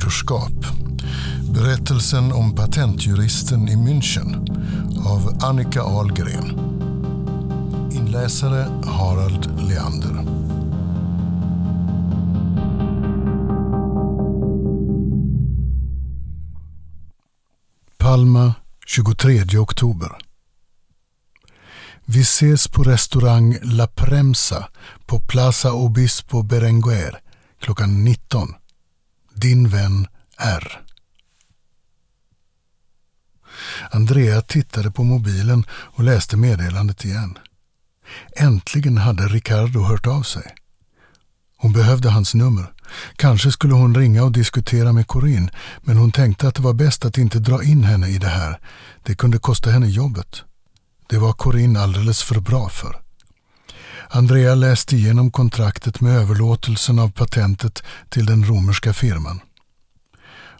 broderskap. Berättelsen om patentjuristen i München av Annika Ahlgren. Inläsare Harald Leander. Palma 23 oktober. Vi ses på restaurang La Premsa på Plaza Obispo Berenguer klockan 19. Din vän R. Andrea tittade på mobilen och läste meddelandet igen. Äntligen hade Ricardo hört av sig. Hon behövde hans nummer. Kanske skulle hon ringa och diskutera med Corinne men hon tänkte att det var bäst att inte dra in henne i det här. Det kunde kosta henne jobbet. Det var Corinne alldeles för bra för. Andrea läste igenom kontraktet med överlåtelsen av patentet till den romerska firman.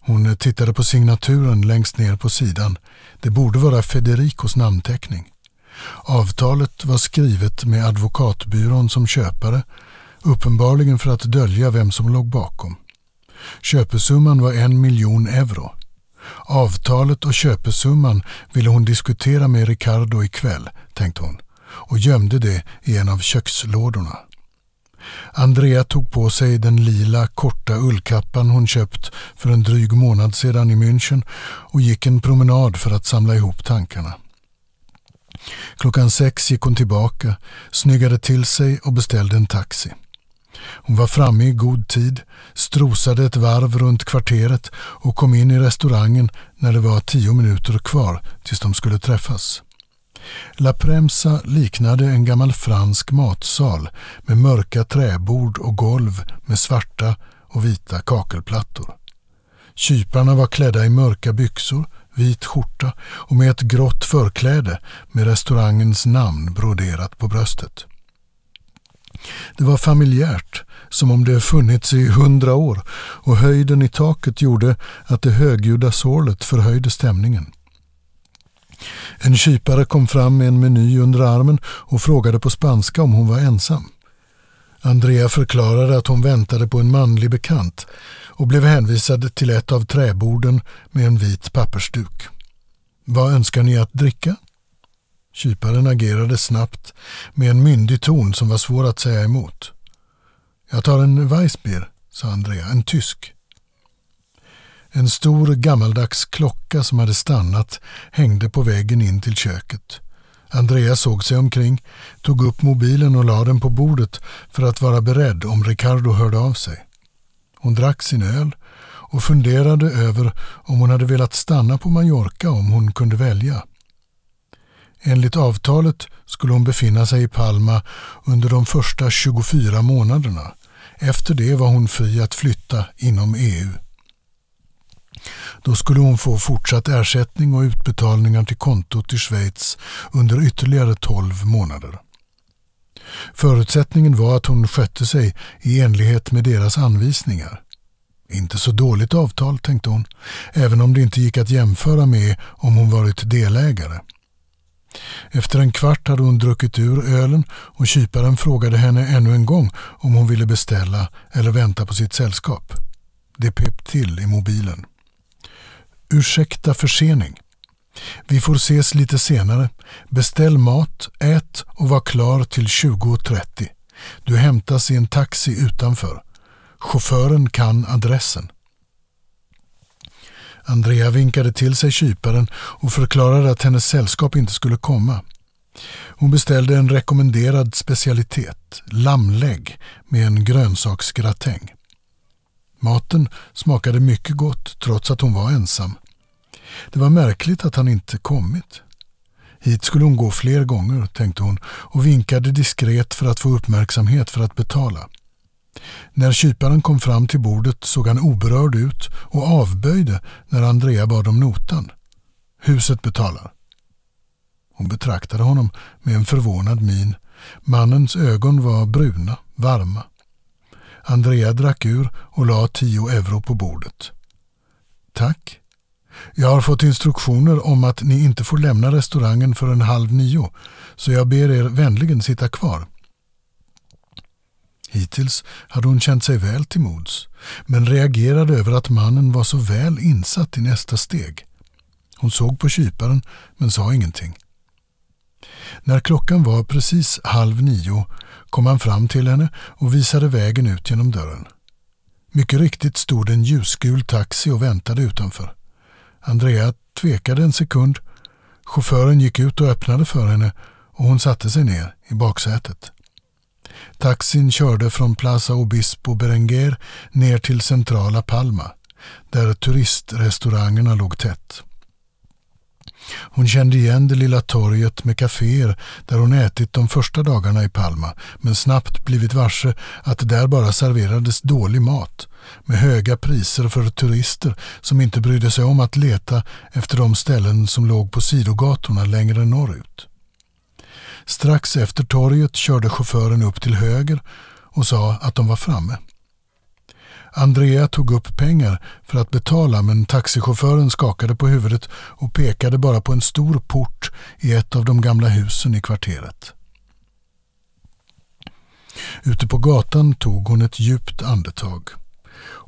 Hon eh, tittade på signaturen längst ner på sidan. Det borde vara Federicos namnteckning. Avtalet var skrivet med advokatbyrån som köpare, uppenbarligen för att dölja vem som låg bakom. Köpesumman var en miljon euro. Avtalet och köpesumman ville hon diskutera med Ricardo ikväll, tänkte hon och gömde det i en av kökslådorna. Andrea tog på sig den lila korta ullkappan hon köpt för en dryg månad sedan i München och gick en promenad för att samla ihop tankarna. Klockan sex gick hon tillbaka, snyggade till sig och beställde en taxi. Hon var framme i god tid, strosade ett varv runt kvarteret och kom in i restaurangen när det var tio minuter kvar tills de skulle träffas. La Premsa liknade en gammal fransk matsal med mörka träbord och golv med svarta och vita kakelplattor. Kyparna var klädda i mörka byxor, vit skjorta och med ett grått förkläde med restaurangens namn broderat på bröstet. Det var familjärt, som om det funnits i hundra år och höjden i taket gjorde att det högljudda sorlet förhöjde stämningen. En kypare kom fram med en meny under armen och frågade på spanska om hon var ensam. Andrea förklarade att hon väntade på en manlig bekant och blev hänvisad till ett av träborden med en vit pappersduk. Vad önskar ni att dricka? Kyparen agerade snabbt med en myndig ton som var svår att säga emot. Jag tar en Weissbier, sa Andrea, en tysk. En stor gammaldags klocka som hade stannat hängde på väggen in till köket. Andrea såg sig omkring, tog upp mobilen och lade den på bordet för att vara beredd om Ricardo hörde av sig. Hon drack sin öl och funderade över om hon hade velat stanna på Mallorca om hon kunde välja. Enligt avtalet skulle hon befinna sig i Palma under de första 24 månaderna. Efter det var hon fri att flytta inom EU. Då skulle hon få fortsatt ersättning och utbetalningar till kontot i Schweiz under ytterligare 12 månader. Förutsättningen var att hon skötte sig i enlighet med deras anvisningar. Inte så dåligt avtal, tänkte hon, även om det inte gick att jämföra med om hon varit delägare. Efter en kvart hade hon druckit ur ölen och kyparen frågade henne ännu en gång om hon ville beställa eller vänta på sitt sällskap. Det pep till i mobilen. Ursäkta försening. Vi får ses lite senare. Beställ mat, ät och var klar till 20.30. Du hämtas i en taxi utanför. Chauffören kan adressen. Andrea vinkade till sig kyparen och förklarade att hennes sällskap inte skulle komma. Hon beställde en rekommenderad specialitet, lammlägg med en grönsaksgratäng. Maten smakade mycket gott trots att hon var ensam. Det var märkligt att han inte kommit. Hit skulle hon gå fler gånger, tänkte hon och vinkade diskret för att få uppmärksamhet för att betala. När kyparen kom fram till bordet såg han oberörd ut och avböjde när Andrea bad om notan. Huset betalar. Hon betraktade honom med en förvånad min. Mannens ögon var bruna, varma. Andrea drack ur och la tio euro på bordet. Tack. Jag har fått instruktioner om att ni inte får lämna restaurangen förrän halv nio, så jag ber er vänligen sitta kvar. Hittills hade hon känt sig väl till mods, men reagerade över att mannen var så väl insatt i nästa steg. Hon såg på kyparen, men sa ingenting. När klockan var precis halv nio kom han fram till henne och visade vägen ut genom dörren. Mycket riktigt stod en ljusgul taxi och väntade utanför. Andrea tvekade en sekund. Chauffören gick ut och öppnade för henne och hon satte sig ner i baksätet. Taxin körde från Plaza Obispo Berenguer ner till centrala Palma, där turistrestaurangerna låg tätt. Hon kände igen det lilla torget med kaféer där hon ätit de första dagarna i Palma men snabbt blivit varse att där bara serverades dålig mat med höga priser för turister som inte brydde sig om att leta efter de ställen som låg på sidogatorna längre norrut. Strax efter torget körde chauffören upp till höger och sa att de var framme. Andrea tog upp pengar för att betala men taxichauffören skakade på huvudet och pekade bara på en stor port i ett av de gamla husen i kvarteret. Ute på gatan tog hon ett djupt andetag.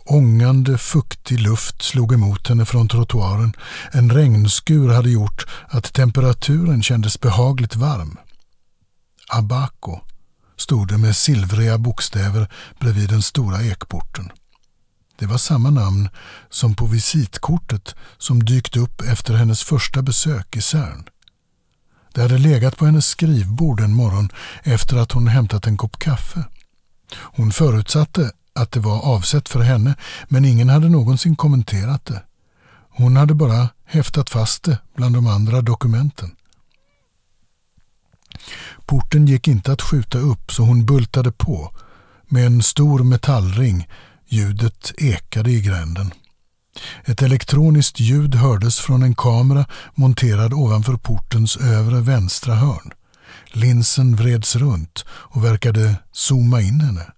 Ångande, fuktig luft slog emot henne från trottoaren. En regnskur hade gjort att temperaturen kändes behagligt varm. Abaco stod det med silvriga bokstäver bredvid den stora ekporten. Det var samma namn som på visitkortet som dykt upp efter hennes första besök i CERN. Det hade legat på hennes skrivbord en morgon efter att hon hämtat en kopp kaffe. Hon förutsatte att det var avsett för henne men ingen hade någonsin kommenterat det. Hon hade bara häftat fast det bland de andra dokumenten. Porten gick inte att skjuta upp så hon bultade på med en stor metallring Ljudet ekade i gränden. Ett elektroniskt ljud hördes från en kamera monterad ovanför portens övre vänstra hörn. Linsen vreds runt och verkade zooma in henne.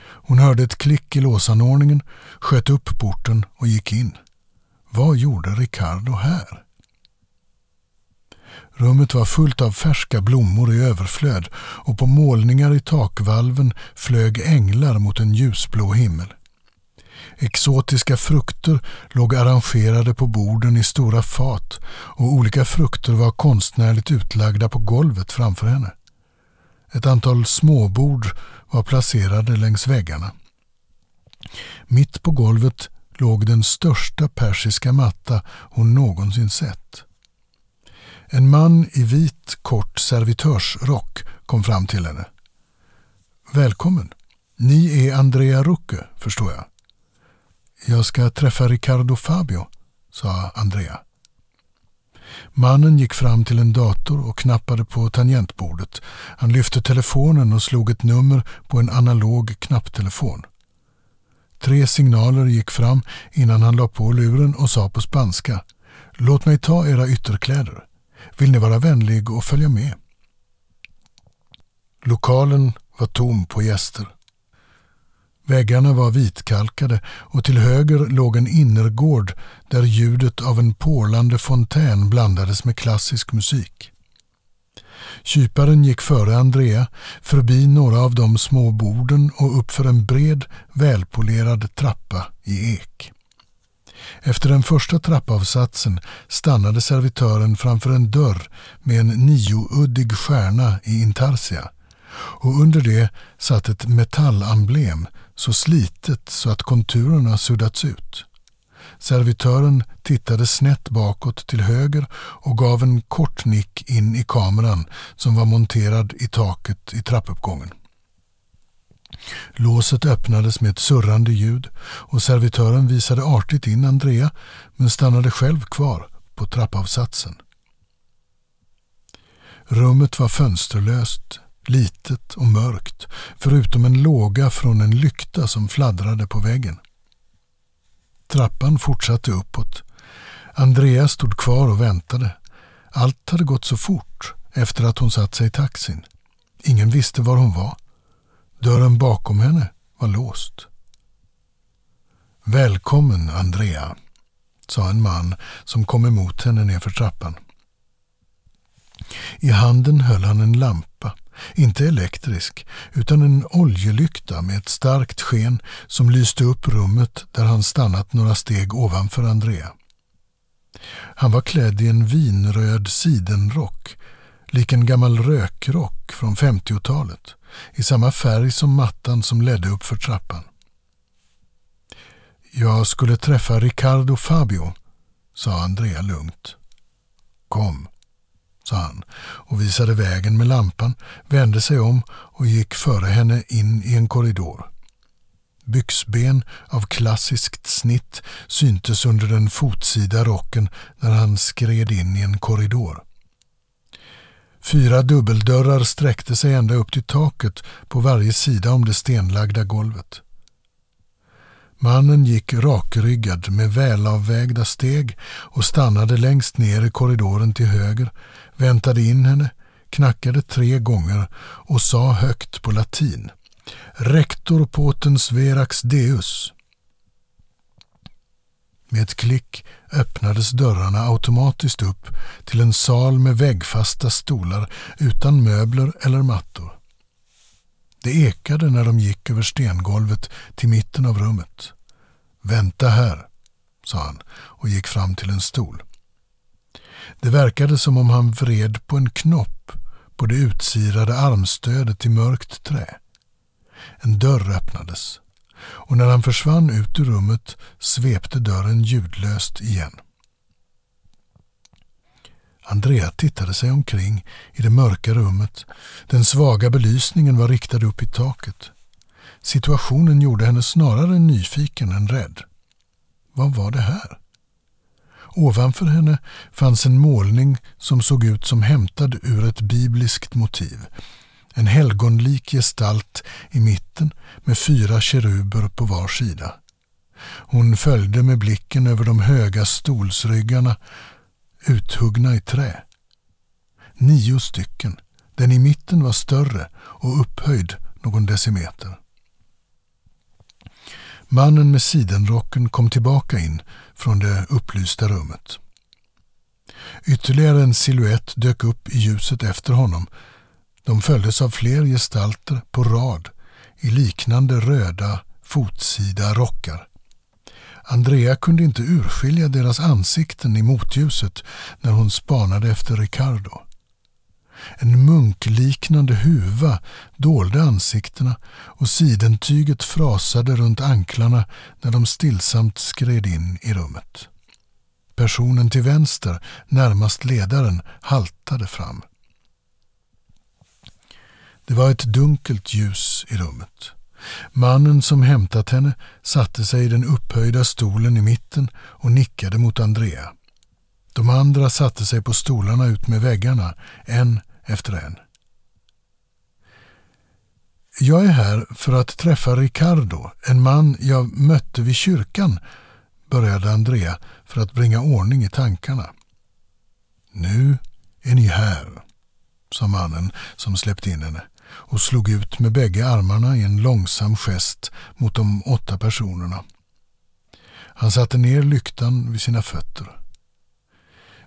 Hon hörde ett klick i låsanordningen, sköt upp porten och gick in. Vad gjorde Ricardo här? Rummet var fullt av färska blommor i överflöd och på målningar i takvalven flög änglar mot en ljusblå himmel. Exotiska frukter låg arrangerade på borden i stora fat och olika frukter var konstnärligt utlagda på golvet framför henne. Ett antal småbord var placerade längs väggarna. Mitt på golvet låg den största persiska matta hon någonsin sett. En man i vit kort servitörsrock kom fram till henne. Välkommen. Ni är Andrea Rucke, förstår jag. Jag ska träffa Ricardo Fabio, sa Andrea. Mannen gick fram till en dator och knappade på tangentbordet. Han lyfte telefonen och slog ett nummer på en analog knapptelefon. Tre signaler gick fram innan han la på luren och sa på spanska Låt mig ta era ytterkläder. Vill ni vara vänlig och följa med? Lokalen var tom på gäster. Väggarna var vitkalkade och till höger låg en innergård där ljudet av en porlande fontän blandades med klassisk musik. Kyparen gick före Andrea, förbi några av de små borden och uppför en bred, välpolerad trappa i ek. Efter den första trappavsatsen stannade servitören framför en dörr med en niouddig stjärna i intarsia och under det satt ett metallemblem så slitet så att konturerna suddats ut. Servitören tittade snett bakåt till höger och gav en kort nick in i kameran som var monterad i taket i trappuppgången. Låset öppnades med ett surrande ljud och servitören visade artigt in Andrea men stannade själv kvar på trappavsatsen. Rummet var fönsterlöst litet och mörkt, förutom en låga från en lykta som fladdrade på väggen. Trappan fortsatte uppåt. Andrea stod kvar och väntade. Allt hade gått så fort efter att hon satt sig i taxin. Ingen visste var hon var. Dörren bakom henne var låst. Välkommen, Andrea, sa en man som kom emot henne nerför trappan. I handen höll han en lampa Inte elektrisk, utan en oljelykta med ett starkt sken som lyste upp rummet där han stannat några steg ovanför Andrea. Han var klädd i en vinröd sidenrock, lik en gammal rökrock från 50-talet, i samma färg som mattan som ledde upp för trappan. Jag skulle träffa Riccardo Fabio, sa Andrea lugnt. Kom, sa han och visade vägen med lampan, vände sig om och gick före henne in i en korridor. Byxben av klassiskt snitt syntes under den fotsida rocken när han skred in i en korridor. Fyra dubbeldörrar sträckte sig ända upp till taket på varje sida om det stenlagda golvet. Mannen gick rakryggad med välavvägda steg och stannade längst ner i korridoren till höger, väntade in henne, knackade tre gånger och sa högt på latin Rector potens verax deus. Med ett klick öppnades dörrarna automatiskt upp till en sal med väggfasta stolar utan möbler eller mattor. Det ekade när de gick över stengolvet till mitten av rummet. Vänta här, sa han och gick fram till en stol. Det verkade som om han vred på en knopp på det utsirade armstödet i mörkt trä. En dörr öppnades och när han försvann ut ur rummet svepte dörren ljudlöst igen. Andrea tittade sig omkring i det mörka rummet. Den svaga belysningen var riktad upp i taket. Situationen gjorde henne snarare nyfiken än rädd. Vad var det här? Ovanför henne fanns en målning som såg ut som hämtad ur ett bibliskt motiv. En helgonlik gestalt i mitten med fyra keruber på var sida. Hon följde med blicken över de höga stolsryggarna uthuggna i trä. Nio stycken. Den i mitten var större och upphöjd någon decimeter. Mannen med sidenrocken kom tillbaka in från det upplysta rummet. Ytterligare en siluett dök upp i ljuset efter honom. De följdes av fler gestalter på rad i liknande röda fotsida rockar. Andrea kunde inte urskilja deras ansikten i motljuset när hon spanade efter Ricardo. En munkliknande huva dolde ansiktena och sidentyget frasade runt anklarna när de stillsamt skred in i rummet. Personen till vänster, närmast ledaren, haltade fram. Det var ett dunkelt ljus i rummet. Mannen som hämtat henne satte sig i den upphöjda stolen i mitten och nickade mot Andrea. De andra satte sig på stolarna ut med väggarna, en efter en. Jag är här för att träffa Ricardo, en man jag mötte vid kyrkan, började Andrea för att bringa ordning i tankarna. Nu är ni här, sa mannen som släppt in henne och slog ut med bägge armarna i en långsam gest mot de åtta personerna. Han satte ner lyktan vid sina fötter.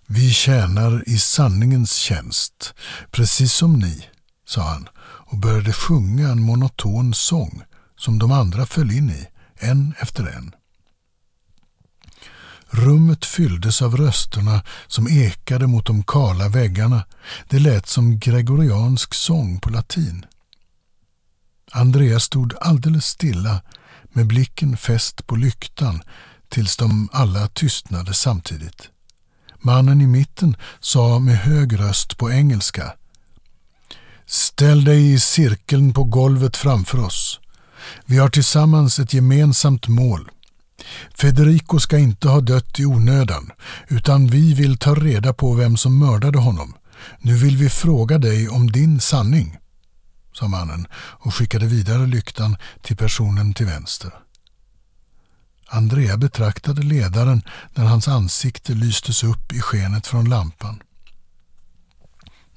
Vi tjänar i sanningens tjänst, precis som ni, sa han och började sjunga en monoton sång som de andra föll in i, en efter en. Rummet fylldes av rösterna som ekade mot de kala väggarna. Det lät som gregoriansk sång på latin. Andreas stod alldeles stilla med blicken fäst på lyktan tills de alla tystnade samtidigt. Mannen i mitten sa med hög röst på engelska Ställ dig i cirkeln på golvet framför oss. Vi har tillsammans ett gemensamt mål. Federico ska inte ha dött i onödan, utan vi vill ta reda på vem som mördade honom. Nu vill vi fråga dig om din sanning, sa mannen och skickade vidare lyktan till personen till vänster. Andrea betraktade ledaren när hans ansikte lystes upp i skenet från lampan.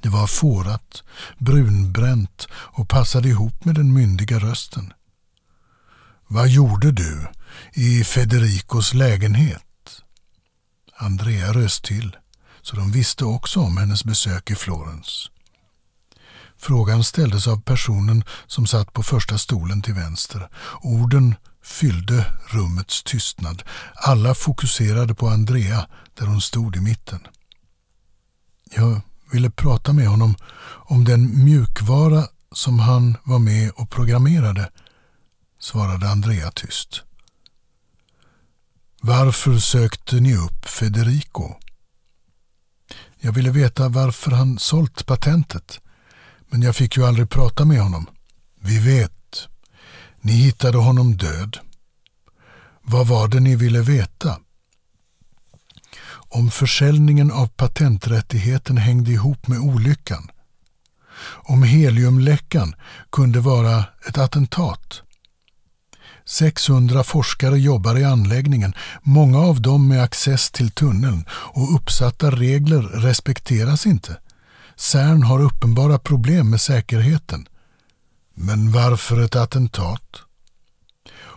Det var fårat, brunbränt och passade ihop med den myndiga rösten. Vad gjorde du i Federicos lägenhet? Andrea röst till, så de visste också om hennes besök i Florens. Frågan ställdes av personen som satt på första stolen till vänster. Orden fyllde rummets tystnad. Alla fokuserade på Andrea där hon stod i mitten. Jag ville prata med honom om den mjukvara som han var med och programmerade, svarade Andrea tyst. Varför sökte ni upp Federico? Jag ville veta varför han sålt patentet, men jag fick ju aldrig prata med honom. Vi vet. Ni hittade honom död. Vad var det ni ville veta? Om försäljningen av patenträttigheten hängde ihop med olyckan. Om heliumläckan kunde vara ett attentat. 600 forskare jobbar i anläggningen, många av dem med access till tunneln och uppsatta regler respekteras inte. CERN har uppenbara problem med säkerheten. Men varför ett attentat?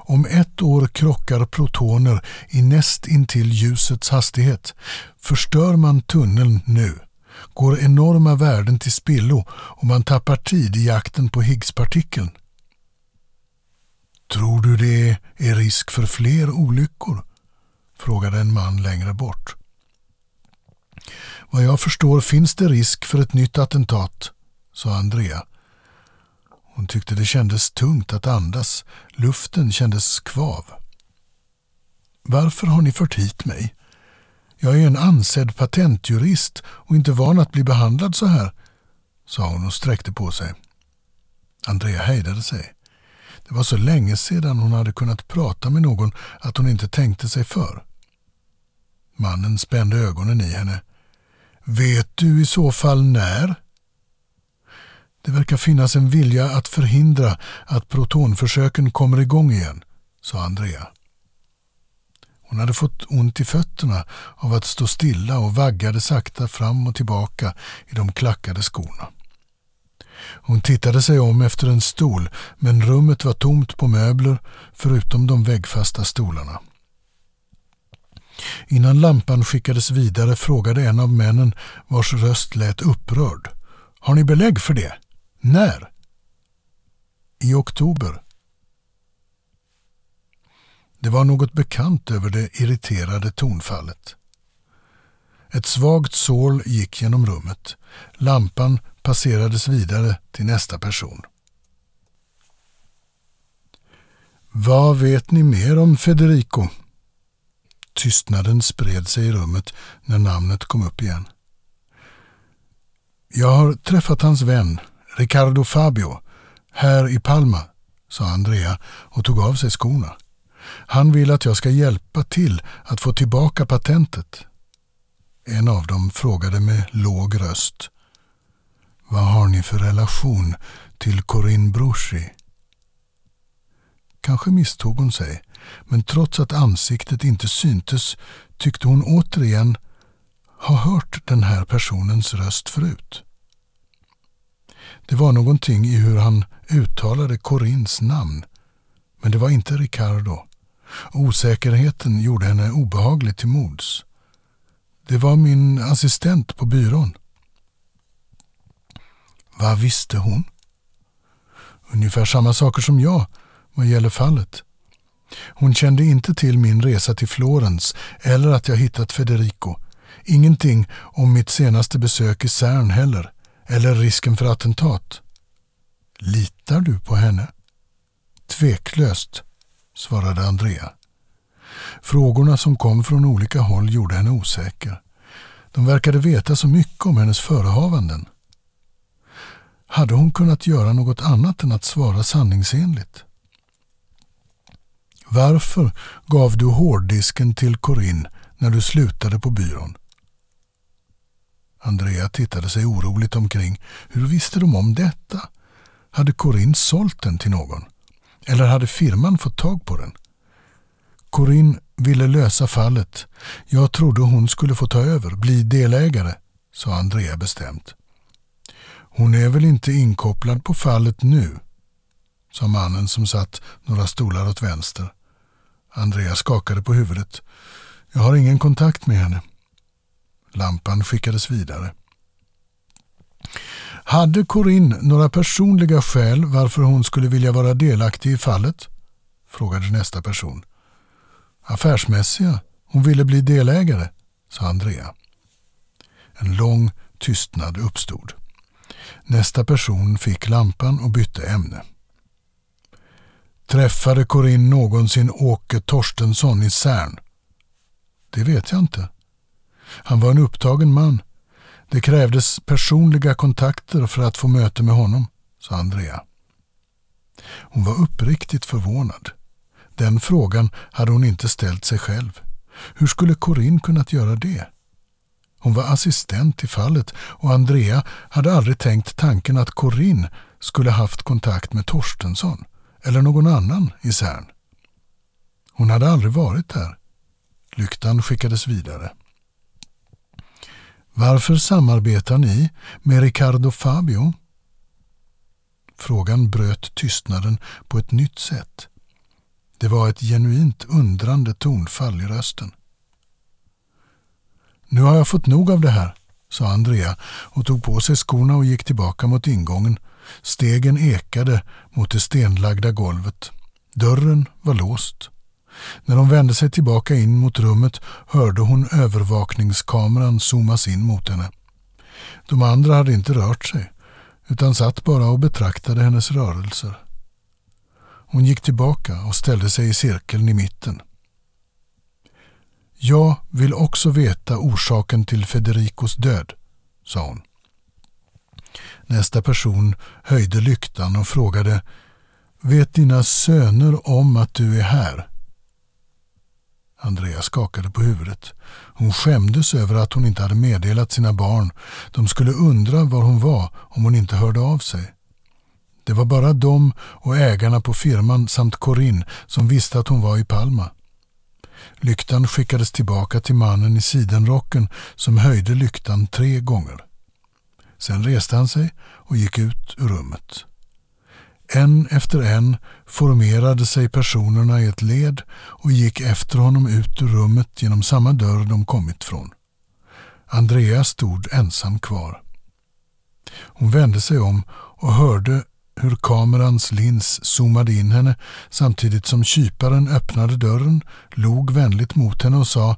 Om ett år krockar protoner i näst intill ljusets hastighet. Förstör man tunneln nu går enorma värden till spillo och man tappar tid i jakten på Higgspartikeln. Tror du det är risk för fler olyckor? frågade en man längre bort. Vad jag förstår finns det risk för ett nytt attentat, sa Andrea. Hon tyckte det kändes tungt att andas. Luften kändes kvav. Varför har ni fört hit mig? Jag är en ansedd patentjurist och inte van att bli behandlad så här, sa hon och sträckte på sig. Andrea hejdade sig. Det var så länge sedan hon hade kunnat prata med någon att hon inte tänkte sig för. Mannen spände ögonen i henne. Vet du i så fall när? Det verkar finnas en vilja att förhindra att protonförsöken kommer igång igen, sa Andrea. Hon hade fått ont i fötterna av att stå stilla och vaggade sakta fram och tillbaka i de klackade skorna. Hon tittade sig om efter en stol men rummet var tomt på möbler förutom de väggfasta stolarna. Innan lampan skickades vidare frågade en av männen vars röst lät upprörd. Har ni belägg för det? När? I oktober. Det var något bekant över det irriterade tonfallet. Ett svagt sål gick genom rummet. Lampan passerades vidare till nästa person. Vad vet ni mer om Federico? Tystnaden spred sig i rummet när namnet kom upp igen. Jag har träffat hans vän, Riccardo Fabio, här i Palma, sa Andrea och tog av sig skorna. Han vill att jag ska hjälpa till att få tillbaka patentet. En av dem frågade med låg röst. Vad har ni för relation till Corinne Bruschi? Kanske misstog hon sig, men trots att ansiktet inte syntes tyckte hon återigen ha hört den här personens röst förut. Det var någonting i hur han uttalade Corins namn, men det var inte Ricardo. Osäkerheten gjorde henne obehaglig till mods. Det var min assistent på byrån. Vad visste hon? Ungefär samma saker som jag vad gäller fallet. Hon kände inte till min resa till Florens eller att jag hittat Federico. Ingenting om mitt senaste besök i CERN heller, eller risken för attentat. Litar du på henne? Tveklöst, svarade Andrea. Frågorna som kom från olika håll gjorde henne osäker. De verkade veta så mycket om hennes förehavanden. Hade hon kunnat göra något annat än att svara sanningsenligt? Varför gav du hårddisken till Corinne när du slutade på byrån? Andrea tittade sig oroligt omkring. Hur visste de om detta? Hade Corinne sålt den till någon? Eller hade firman fått tag på den? Corinne ville lösa fallet. Jag trodde hon skulle få ta över, bli delägare, sa Andrea bestämt. Hon är väl inte inkopplad på fallet nu, sa mannen som satt några stolar åt vänster. Andrea skakade på huvudet. Jag har ingen kontakt med henne. Lampan skickades vidare. Hade Corinne några personliga skäl varför hon skulle vilja vara delaktig i fallet? frågade nästa person. Affärsmässiga. Hon ville bli delägare, sa Andrea. En lång tystnad uppstod. Nästa person fick lampan och bytte ämne. Träffade Corinne någonsin Åke Torstensson i Cern? Det vet jag inte. Han var en upptagen man. Det krävdes personliga kontakter för att få möte med honom, sa Andrea. Hon var uppriktigt förvånad. Den frågan hade hon inte ställt sig själv. Hur skulle Corinne kunnat göra det? Hon var assistent i fallet och Andrea hade aldrig tänkt tanken att Corinne skulle haft kontakt med Torstensson eller någon annan i Cern. Hon hade aldrig varit där. Lyktan skickades vidare. Varför samarbetar ni med Ricardo Fabio? Frågan bröt tystnaden på ett nytt sätt. Det var ett genuint undrande tonfall i rösten. Nu har jag fått nog av det här, sa Andrea och tog på sig skorna och gick tillbaka mot ingången. Stegen ekade mot det stenlagda golvet. Dörren var låst. När hon vände sig tillbaka in mot rummet hörde hon övervakningskameran zoomas in mot henne. De andra hade inte rört sig utan satt bara och betraktade hennes rörelser. Hon gick tillbaka och ställde sig i cirkeln i mitten. Jag vill också veta orsaken till Federicos död, sa hon. Nästa person höjde lyktan och frågade Vet dina söner om att du är här? Andrea skakade på huvudet. Hon skämdes över att hon inte hade meddelat sina barn. De skulle undra var hon var om hon inte hörde av sig. Det var bara de och ägarna på firman samt Corinne som visste att hon var i Palma. Lyktan skickades tillbaka till mannen i sidenrocken som höjde lyktan tre gånger. Sen reste han sig och gick ut ur rummet. En efter en formerade sig personerna i ett led och gick efter honom ut ur rummet genom samma dörr de kommit från. Andrea stod ensam kvar. Hon vände sig om och hörde hur kamerans lins zoomade in henne samtidigt som kyparen öppnade dörren, log vänligt mot henne och sa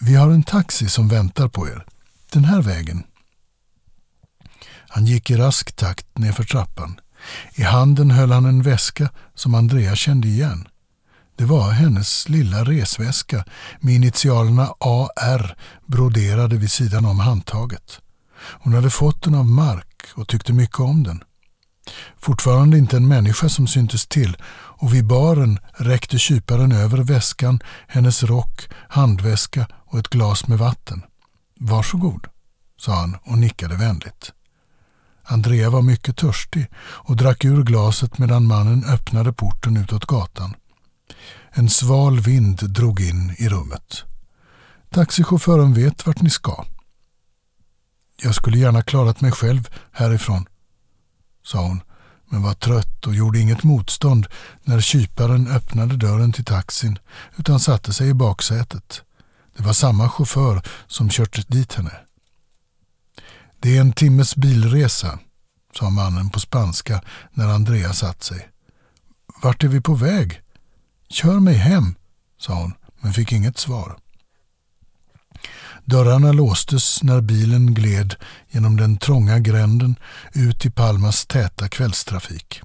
Vi har en taxi som väntar på er. Den här vägen. Han gick i rask takt nerför trappan. I handen höll han en väska som Andrea kände igen. Det var hennes lilla resväska med initialerna AR broderade vid sidan om handtaget. Hon hade fått den av Mark och tyckte mycket om den. Fortfarande inte en människa som syntes till och vid baren räckte kyparen över väskan, hennes rock, handväska och ett glas med vatten. Varsågod, sa han och nickade vänligt. Andrea var mycket törstig och drack ur glaset medan mannen öppnade porten utåt gatan. En sval vind drog in i rummet. Taxichauffören vet vart ni ska. Jag skulle gärna klarat mig själv härifrån, sa hon, men var trött och gjorde inget motstånd när kyparen öppnade dörren till taxin utan satte sig i baksätet. Det var samma chaufför som kört dit henne. Det är en timmes bilresa, sa mannen på spanska när Andrea satt sig. Vart är vi på väg? Kör mig hem, sa hon, men fick inget svar. Dörrarna låstes när bilen gled genom den trånga gränden ut i Palmas täta kvällstrafik.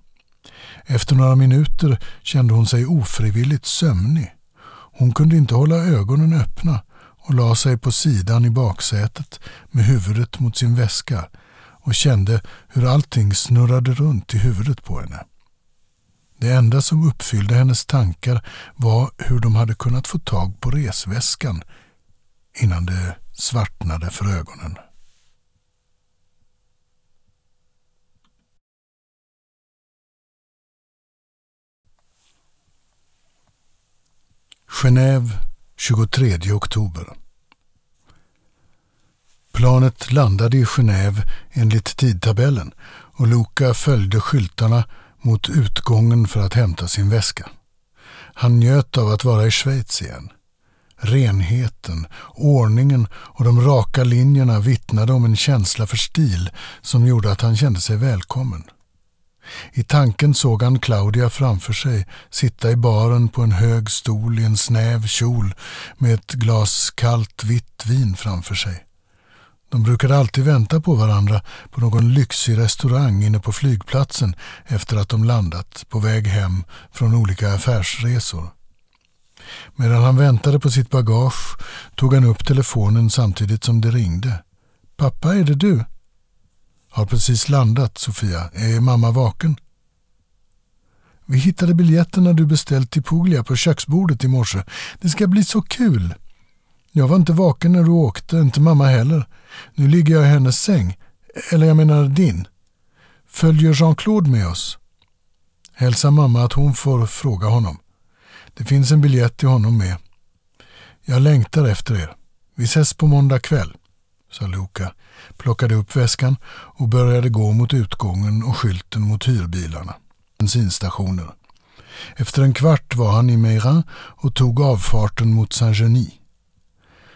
Efter några minuter kände hon sig ofrivilligt sömnig. Hon kunde inte hålla ögonen öppna och la sig på sidan i baksätet med huvudet mot sin väska och kände hur allting snurrade runt i huvudet på henne. Det enda som uppfyllde hennes tankar var hur de hade kunnat få tag på resväskan innan det svartnade för ögonen. Genève 23 oktober. Planet landade i Genève enligt tidtabellen och Luca följde skyltarna mot utgången för att hämta sin väska. Han njöt av att vara i Schweiz igen. Renheten, ordningen och de raka linjerna vittnade om en känsla för stil som gjorde att han kände sig välkommen. I tanken såg han Claudia framför sig sitta i baren på en hög stol i en snäv kjol med ett glas kallt vitt vin framför sig. De brukade alltid vänta på varandra på någon lyxig restaurang inne på flygplatsen efter att de landat på väg hem från olika affärsresor. Medan han väntade på sitt bagage tog han upp telefonen samtidigt som det ringde. Pappa, är det du? Har precis landat, Sofia. Är mamma vaken? Vi hittade biljetterna du beställt till Puglia på köksbordet i morse. Det ska bli så kul! Jag var inte vaken när du åkte, inte mamma heller. Nu ligger jag i hennes säng. Eller jag menar din. Följer Jean-Claude med oss? Hälsa mamma att hon får fråga honom. Det finns en biljett till honom med. Jag längtar efter er. Vi ses på måndag kväll, sa Luca, plockade upp väskan och började gå mot utgången och skylten mot hyrbilarna. Bensinstationer. Efter en kvart var han i Meirin och tog avfarten mot Saint-Genis.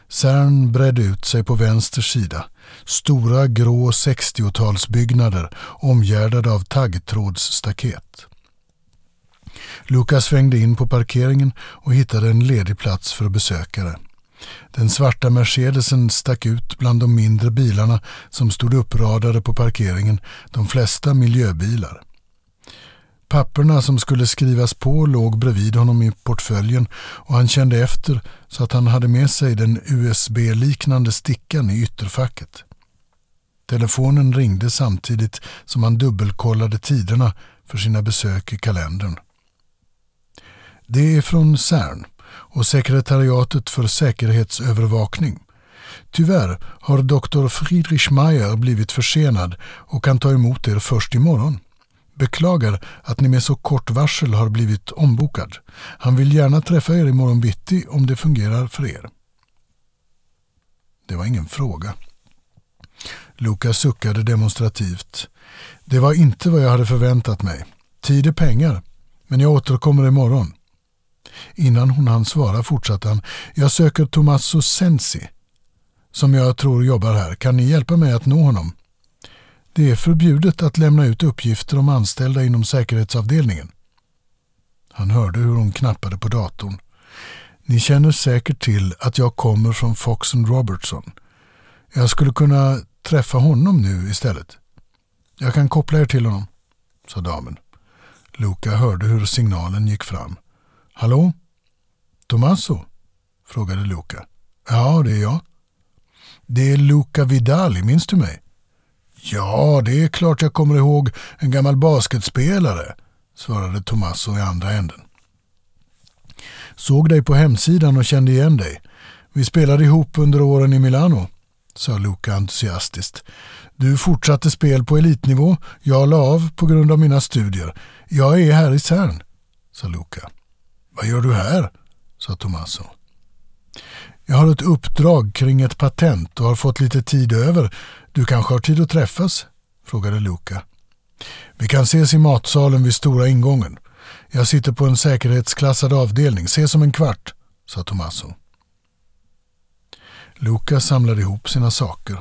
Cern bredde ut sig på vänster sida. Stora grå 60-talsbyggnader omgärdade av taggtrådsstaket. Lukas svängde in på parkeringen och hittade en ledig plats för besökare. Den svarta Mercedesen stack ut bland de mindre bilarna som stod uppradade på parkeringen, de flesta miljöbilar. Papperna som skulle skrivas på låg bredvid honom i portföljen och han kände efter så att han hade med sig den USB-liknande stickan i ytterfacket. Telefonen ringde samtidigt som han dubbelkollade tiderna för sina besök i kalendern. Det är från CERN och sekretariatet för säkerhetsövervakning. Tyvärr har doktor Friedrich Mayer blivit försenad och kan ta emot er först imorgon. Beklagar att ni med så kort varsel har blivit ombokad. Han vill gärna träffa er imorgon bitti om det fungerar för er. Det var ingen fråga. Lukas suckade demonstrativt. Det var inte vad jag hade förväntat mig. Tid är pengar, men jag återkommer imorgon. Innan hon hann svara fortsatte han. Jag söker Tommaso Sensi, som jag tror jobbar här. Kan ni hjälpa mig att nå honom? Det är förbjudet att lämna ut uppgifter om anställda inom säkerhetsavdelningen. Han hörde hur hon knappade på datorn. Ni känner säkert till att jag kommer från Fox Robertson. Jag skulle kunna träffa honom nu istället. Jag kan koppla er till honom, sa damen. Luca hörde hur signalen gick fram. Hallå? Tommaso? frågade Luca. Ja, det är jag. Det är Luca Vidali, minns du mig? Ja, det är klart jag kommer ihåg en gammal basketspelare, svarade Tommaso i andra änden. Såg dig på hemsidan och kände igen dig. Vi spelade ihop under åren i Milano, sa Luca entusiastiskt. Du fortsatte spel på elitnivå, jag la av på grund av mina studier. Jag är här i CERN, sa Luca. Vad gör du här? sa Tommaso. Jag har ett uppdrag kring ett patent och har fått lite tid över. Du kanske har tid att träffas? frågade Luca. Vi kan ses i matsalen vid stora ingången. Jag sitter på en säkerhetsklassad avdelning. Ses om en kvart, sa Tommaso. Luca samlade ihop sina saker.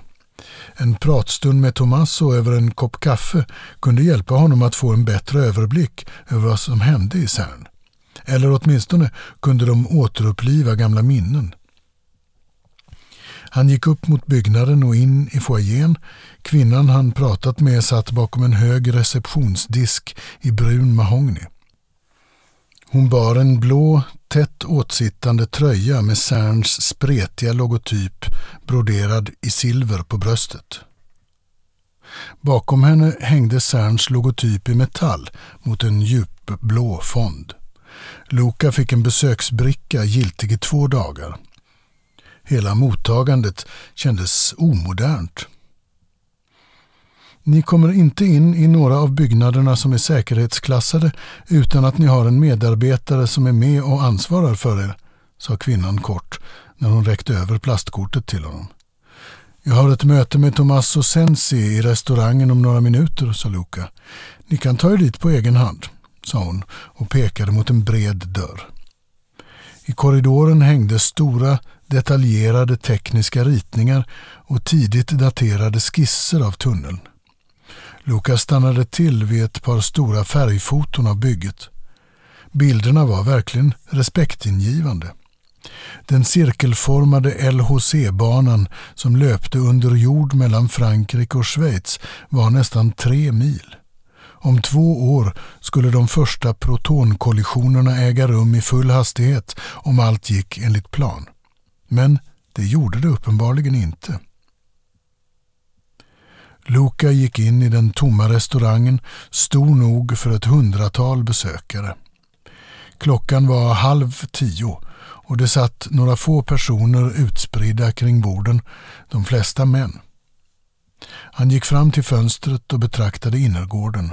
En pratstund med Tommaso över en kopp kaffe kunde hjälpa honom att få en bättre överblick över vad som hände i CERN. Eller åtminstone kunde de återuppliva gamla minnen. Han gick upp mot byggnaden och in i foajén. Kvinnan han pratat med satt bakom en hög receptionsdisk i brun mahogny. Hon bar en blå, tätt åtsittande tröja med Cerns spretiga logotyp broderad i silver på bröstet. Bakom henne hängde Cerns logotyp i metall mot en djupblå fond. Luka fick en besöksbricka giltig i två dagar. Hela mottagandet kändes omodernt. Ni kommer inte in i några av byggnaderna som är säkerhetsklassade utan att ni har en medarbetare som är med och ansvarar för er, sa kvinnan kort när hon räckte över plastkortet till honom. Jag har ett möte med Tommaso Sensi i restaurangen om några minuter, sa Luca. Ni kan ta er dit på egen hand sa hon och pekade mot en bred dörr. I korridoren hängde stora detaljerade tekniska ritningar och tidigt daterade skisser av tunneln. Lukas stannade till vid ett par stora färgfoton av bygget. Bilderna var verkligen respektingivande. Den cirkelformade LHC-banan som löpte under jord mellan Frankrike och Schweiz var nästan tre mil. Om två år skulle de första protonkollisionerna äga rum i full hastighet om allt gick enligt plan. Men det gjorde det uppenbarligen inte. Luca gick in i den tomma restaurangen, stor nog för ett hundratal besökare. Klockan var halv tio och det satt några få personer utspridda kring borden, de flesta män. Han gick fram till fönstret och betraktade innergården.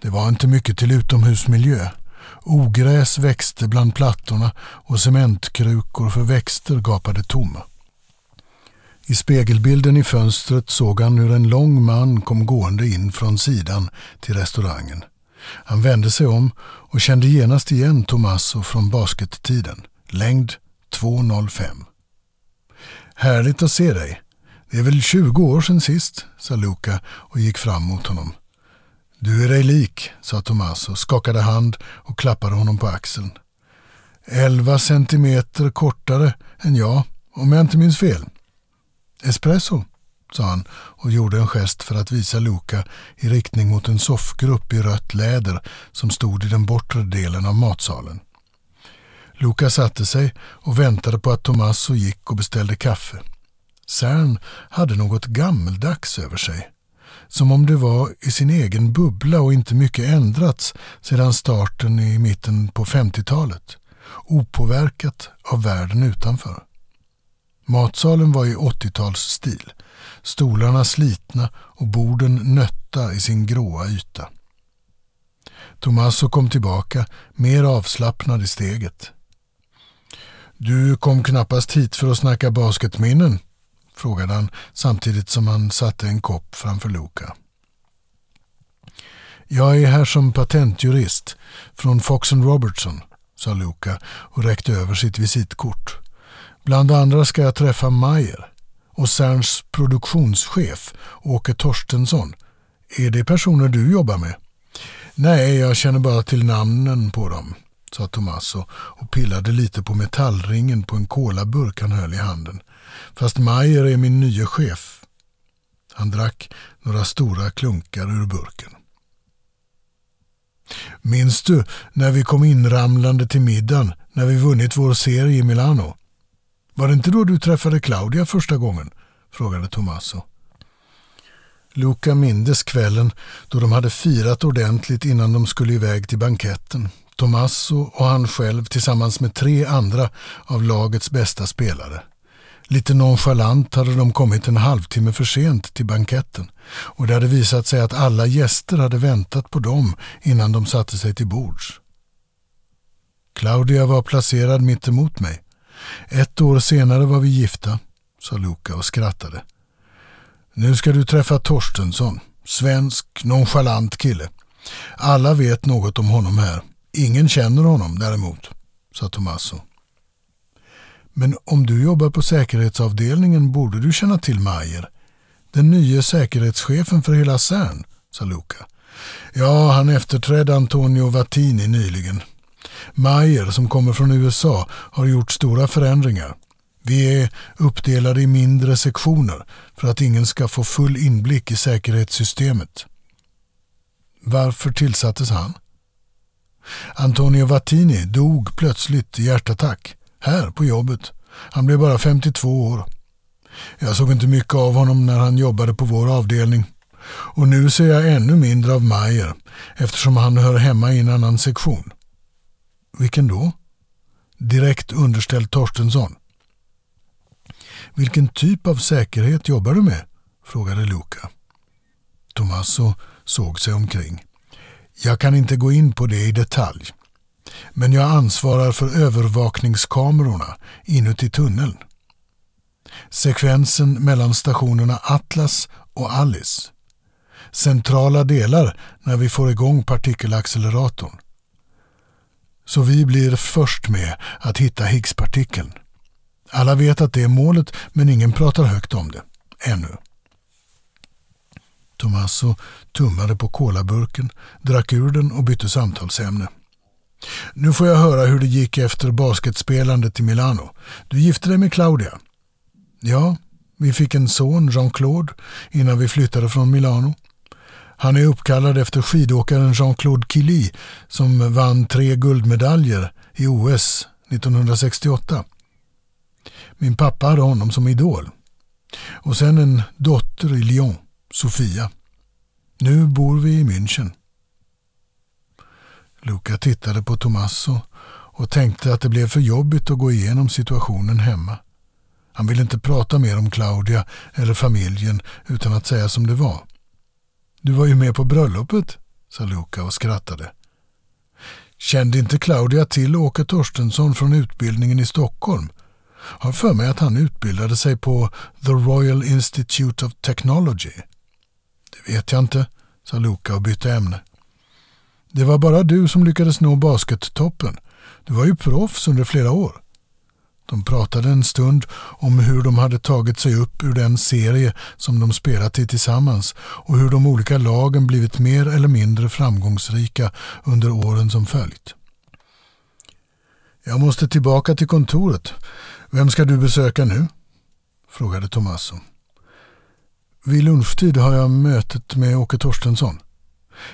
Det var inte mycket till utomhusmiljö. Ogräs växte bland plattorna och cementkrukor för växter gapade tomma. I spegelbilden i fönstret såg han hur en lång man kom gående in från sidan till restaurangen. Han vände sig om och kände genast igen Tommaso från baskettiden. Längd 2,05. Härligt att se dig. Det är väl 20 år sedan sist, sa Luca och gick fram mot honom. Du är dig lik, sa Tommaso, skakade hand och klappade honom på axeln. Elva centimeter kortare än jag, om jag inte minns fel. Espresso, sa han och gjorde en gest för att visa Luca i riktning mot en soffgrupp i rött läder som stod i den bortre delen av matsalen. Luca satte sig och väntade på att Tommaso gick och beställde kaffe. Cern hade något gammeldags över sig. Som om det var i sin egen bubbla och inte mycket ändrats sedan starten i mitten på 50-talet. Opåverkat av världen utanför. Matsalen var i 80-talsstil. Stolarna slitna och borden nötta i sin gråa yta. Tommaso kom tillbaka, mer avslappnad i steget. Du kom knappast hit för att snacka basketminnen, frågade han samtidigt som han satte en kopp framför Luca. Jag är här som patentjurist från Fox Robertson, sa Luca och räckte över sitt visitkort. Bland andra ska jag träffa Mayer och Cerns produktionschef Åke Torstensson. Är det personer du jobbar med? Nej, jag känner bara till namnen på dem, sa Tommaso och pillade lite på metallringen på en kolaburk han höll i handen. Fast Mayer är min nye chef. Han drack några stora klunkar ur burken. Minns du när vi kom inramlande till middagen när vi vunnit vår serie i Milano? Var det inte då du träffade Claudia första gången? frågade Tommaso. Luca mindes kvällen då de hade firat ordentligt innan de skulle iväg till banketten. Tommaso och han själv tillsammans med tre andra av lagets bästa spelare. Lite nonchalant hade de kommit en halvtimme för sent till banketten och det hade visat sig att alla gäster hade väntat på dem innan de satte sig till bords. Claudia var placerad mitt emot mig. Ett år senare var vi gifta, sa Luca och skrattade. Nu ska du träffa Torstensson, svensk, nonchalant kille. Alla vet något om honom här. Ingen känner honom däremot, sa Tommaso. Men om du jobbar på säkerhetsavdelningen borde du känna till Mayer. Den nya säkerhetschefen för hela CERN, sa Luca. Ja, han efterträdde Antonio Vattini nyligen. Mayer, som kommer från USA, har gjort stora förändringar. Vi är uppdelade i mindre sektioner för att ingen ska få full inblick i säkerhetssystemet. Varför tillsattes han? Antonio Vattini dog plötsligt i hjärtattack. Här på jobbet. Han blev bara 52 år. Jag såg inte mycket av honom när han jobbade på vår avdelning. Och nu ser jag ännu mindre av Mayer eftersom han hör hemma i en annan sektion. Vilken då? Direkt underställd Torstensson. Vilken typ av säkerhet jobbar du med? frågade Luca. Tommaso såg sig omkring. Jag kan inte gå in på det i detalj. Men jag ansvarar för övervakningskamerorna inuti tunneln. Sekvensen mellan stationerna Atlas och Alice. Centrala delar när vi får igång partikelacceleratorn. Så vi blir först med att hitta Higgspartikeln. Alla vet att det är målet men ingen pratar högt om det. Ännu. Tommaso tummade på kolaburken, drack ur den och bytte samtalsämne. Nu får jag höra hur det gick efter basketspelandet i Milano. Du gifte dig med Claudia. Ja, vi fick en son, Jean-Claude, innan vi flyttade från Milano. Han är uppkallad efter skidåkaren Jean-Claude Killy som vann tre guldmedaljer i OS 1968. Min pappa hade honom som idol. Och sen en dotter i Lyon, Sofia. Nu bor vi i München. Luca tittade på Tommaso och tänkte att det blev för jobbigt att gå igenom situationen hemma. Han ville inte prata mer om Claudia eller familjen utan att säga som det var. Du var ju med på bröllopet, sa Luca och skrattade. Kände inte Claudia till Åke Torstensson från utbildningen i Stockholm? Har för mig att han utbildade sig på The Royal Institute of Technology. Det vet jag inte, sa Luca och bytte ämne. Det var bara du som lyckades nå baskettoppen. Du var ju proffs under flera år. De pratade en stund om hur de hade tagit sig upp ur den serie som de spelat i tillsammans och hur de olika lagen blivit mer eller mindre framgångsrika under åren som följt. Jag måste tillbaka till kontoret. Vem ska du besöka nu? frågade Tommaso. Vid lunchtid har jag mötet med Åke Torstensson.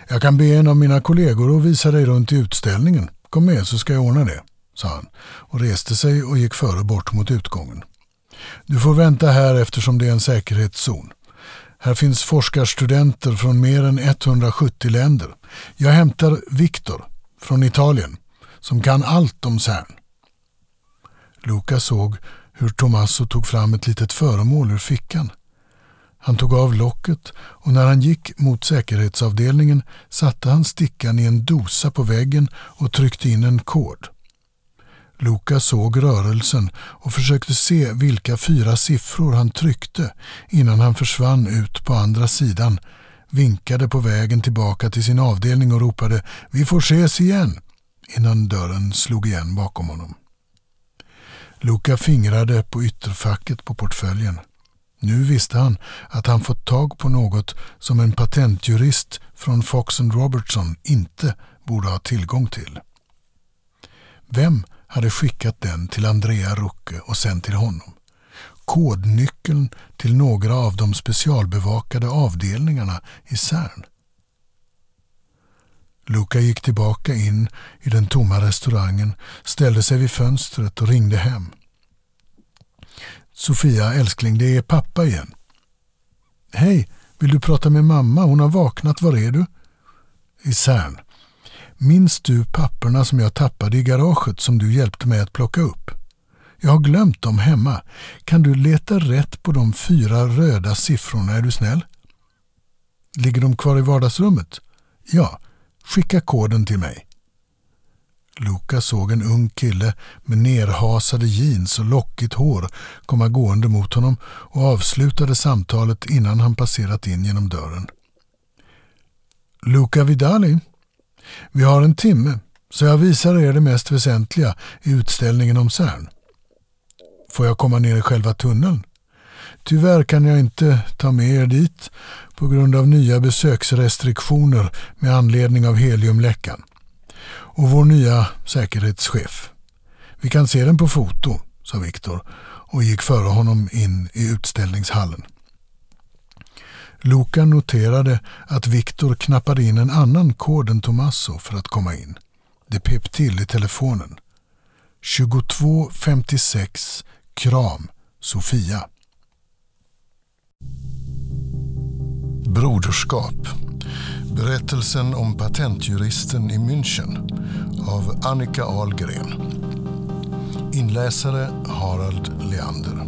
Jag kan be en av mina kollegor att visa dig runt i utställningen. Kom med så ska jag ordna det, sa han och reste sig och gick före bort mot utgången. Du får vänta här eftersom det är en säkerhetszon. Här finns forskarstudenter från mer än 170 länder. Jag hämtar Viktor från Italien som kan allt om CERN. Luca såg hur Tommaso tog fram ett litet föremål ur fickan. Han tog av locket och när han gick mot säkerhetsavdelningen satte han stickan i en dosa på väggen och tryckte in en kod. Luca såg rörelsen och försökte se vilka fyra siffror han tryckte innan han försvann ut på andra sidan, vinkade på vägen tillbaka till sin avdelning och ropade ”Vi får ses igen” innan dörren slog igen bakom honom. Luca fingrade på ytterfacket på portföljen. Nu visste han att han fått tag på något som en patentjurist från Fox Robertson inte borde ha tillgång till. Vem hade skickat den till Andrea Rucke och sen till honom? Kodnyckeln till några av de specialbevakade avdelningarna i CERN. Luca gick tillbaka in i den tomma restaurangen, ställde sig vid fönstret och ringde hem. Sofia, älskling, det är pappa igen. Hej, vill du prata med mamma? Hon har vaknat. Var är du? I CERN. Minns du papperna som jag tappade i garaget som du hjälpte mig att plocka upp? Jag har glömt dem hemma. Kan du leta rätt på de fyra röda siffrorna, är du snäll? Ligger de kvar i vardagsrummet? Ja, skicka koden till mig. Luca såg en ung kille med nerhasade jeans och lockigt hår komma gående mot honom och avslutade samtalet innan han passerat in genom dörren. Luca Vidali, vi har en timme så jag visar er det mest väsentliga i utställningen om CERN. Får jag komma ner i själva tunneln? Tyvärr kan jag inte ta med er dit på grund av nya besöksrestriktioner med anledning av heliumläckan och vår nya säkerhetschef. Vi kan se den på foto, sa Viktor och gick före honom in i utställningshallen. Luca noterade att Viktor knappade in en annan kod än Tommaso för att komma in. Det pep till i telefonen. 2256 Kram Sofia. Broderskap Berättelsen om patentjuristen i München av Annika Ahlgren. Inläsare Harald Leander.